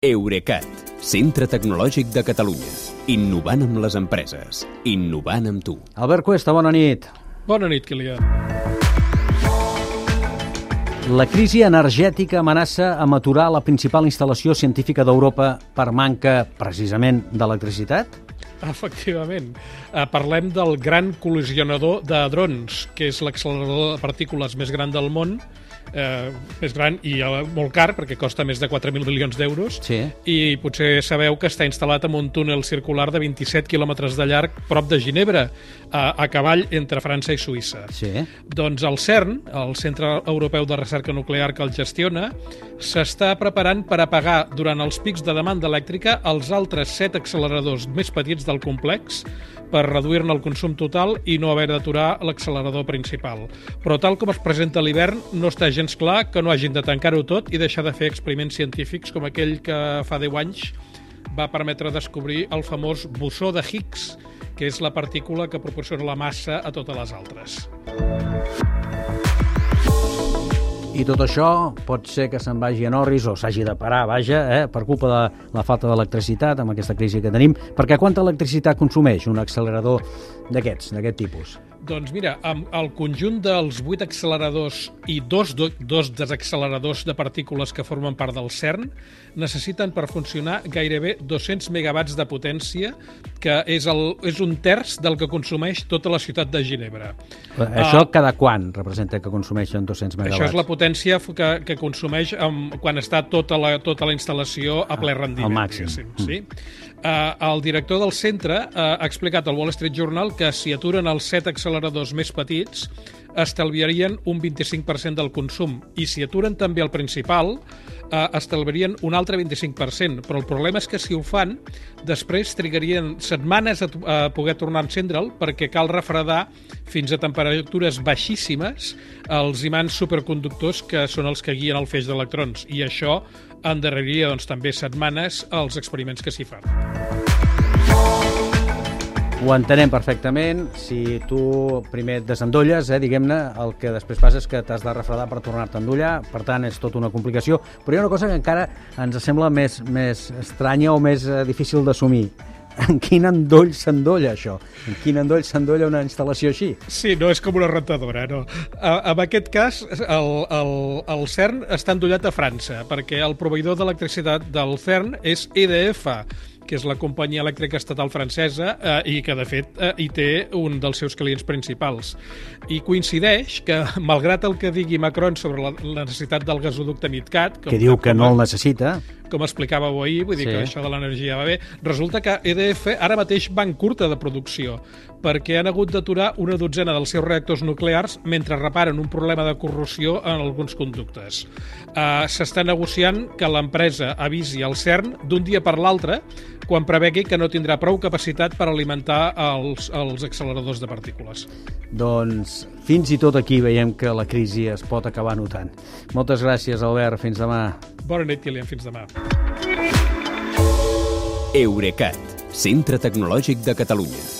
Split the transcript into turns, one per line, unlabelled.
Eurecat, centre tecnològic de Catalunya. Innovant amb les empreses. Innovant amb tu.
Albert Cuesta, bona nit.
Bona nit, Kilian.
La crisi energètica amenaça amb aturar la principal instal·lació científica d'Europa per manca, precisament, d'electricitat?
Efectivament. Eh, parlem del gran col·lisionador de drons, que és l'accelerador de partícules més gran del món, eh, més gran i eh, molt car, perquè costa més de 4.000 milions d'euros,
Sí.
i potser sabeu que està instal·lat en un túnel circular de 27 quilòmetres de llarg prop de Ginebra, a, a cavall entre França i Suïssa.
Sí.
Doncs el CERN, el Centre Europeu de Recerca Nuclear que el gestiona, s'està preparant per apagar durant els pics de demanda elèctrica els altres set acceleradors més petits del complex per reduir-ne el consum total i no haver d'aturar l'accelerador principal. Però tal com es presenta l'hivern, no està gens clar que no hagin de tancar-ho tot i deixar de fer experiments científics com aquell que fa 10 anys va permetre descobrir el famós bossó de Higgs, que és la partícula que proporciona la massa a totes les altres.
I tot això pot ser que se'n vagi a Norris o s'hagi de parar, vaja, eh, per culpa de la falta d'electricitat amb aquesta crisi que tenim. Perquè quanta electricitat consumeix un accelerador d'aquests, d'aquest tipus?
Doncs mira, amb el conjunt dels 8 acceleradors i dos, do- dos desacceleradors de partícules que formen part del CERN necessiten per funcionar gairebé 200 megawatts de potència, que és, el, és un terç del que consumeix tota la ciutat de Ginebra.
Això cada quan representa que consumeixen 200 megawatts?
Ah. Això és la potència que, que consumeix amb, quan està tota la, tota la instal·lació a ple rendiment.
al màxim.
diguéssim, Sí? Uh, el director del centre uh, ha explicat al Wall Street Journal que si aturen els set acceleradors més petits estalviarien un 25% del consum. I si aturen també el principal eh, estalviarien un altre 25%, però el problema és que si ho fan, després trigarien setmanes a, a poder tornar a encendre'l perquè cal refredar fins a temperatures baixíssimes els imants superconductors que són els que guien el feix d'electrons. I això endarreria doncs, també setmanes els experiments que s'hi fan.
Ho entenem perfectament. Si tu primer et desendolles, eh, diguem-ne, el que després passa és que t'has de refredar per tornar-te a endollar, per tant, és tota una complicació. Però hi ha una cosa que encara ens sembla més, més estranya o més eh, difícil d'assumir. En quin endoll s'endolla això? En quin endoll s'endolla una instal·lació així?
Sí, no és com una rentadora, no. En aquest cas, el, el, el CERN està endollat a França, perquè el proveïdor d'electricitat del CERN és EDF, que és la companyia elèctrica estatal francesa eh, i que, de fet, eh, hi té un dels seus clients principals. I coincideix que, malgrat el que digui Macron sobre la, la necessitat del gasoducte MidCat...
Que diu que no el necessita.
com explicàveu ahir, vull dir
Sí.
que això de l'energia va bé, resulta que EDF ara mateix va en curta de producció perquè han hagut d'aturar una dotzena dels seus reactors nuclears mentre reparen un problema de corrosió en alguns conductes. Uh, S'està negociant que l'empresa avisi al CERN d'un dia per l'altre quan prevegui que no tindrà prou capacitat per alimentar els, els acceleradors de partícules.
Doncs fins i tot aquí veiem que la crisi es pot acabar notant. Moltes gràcies, Albert. Fins demà.
Bona nit, Kilian. Fins demà.
Eurecat, centre tecnològic de Catalunya.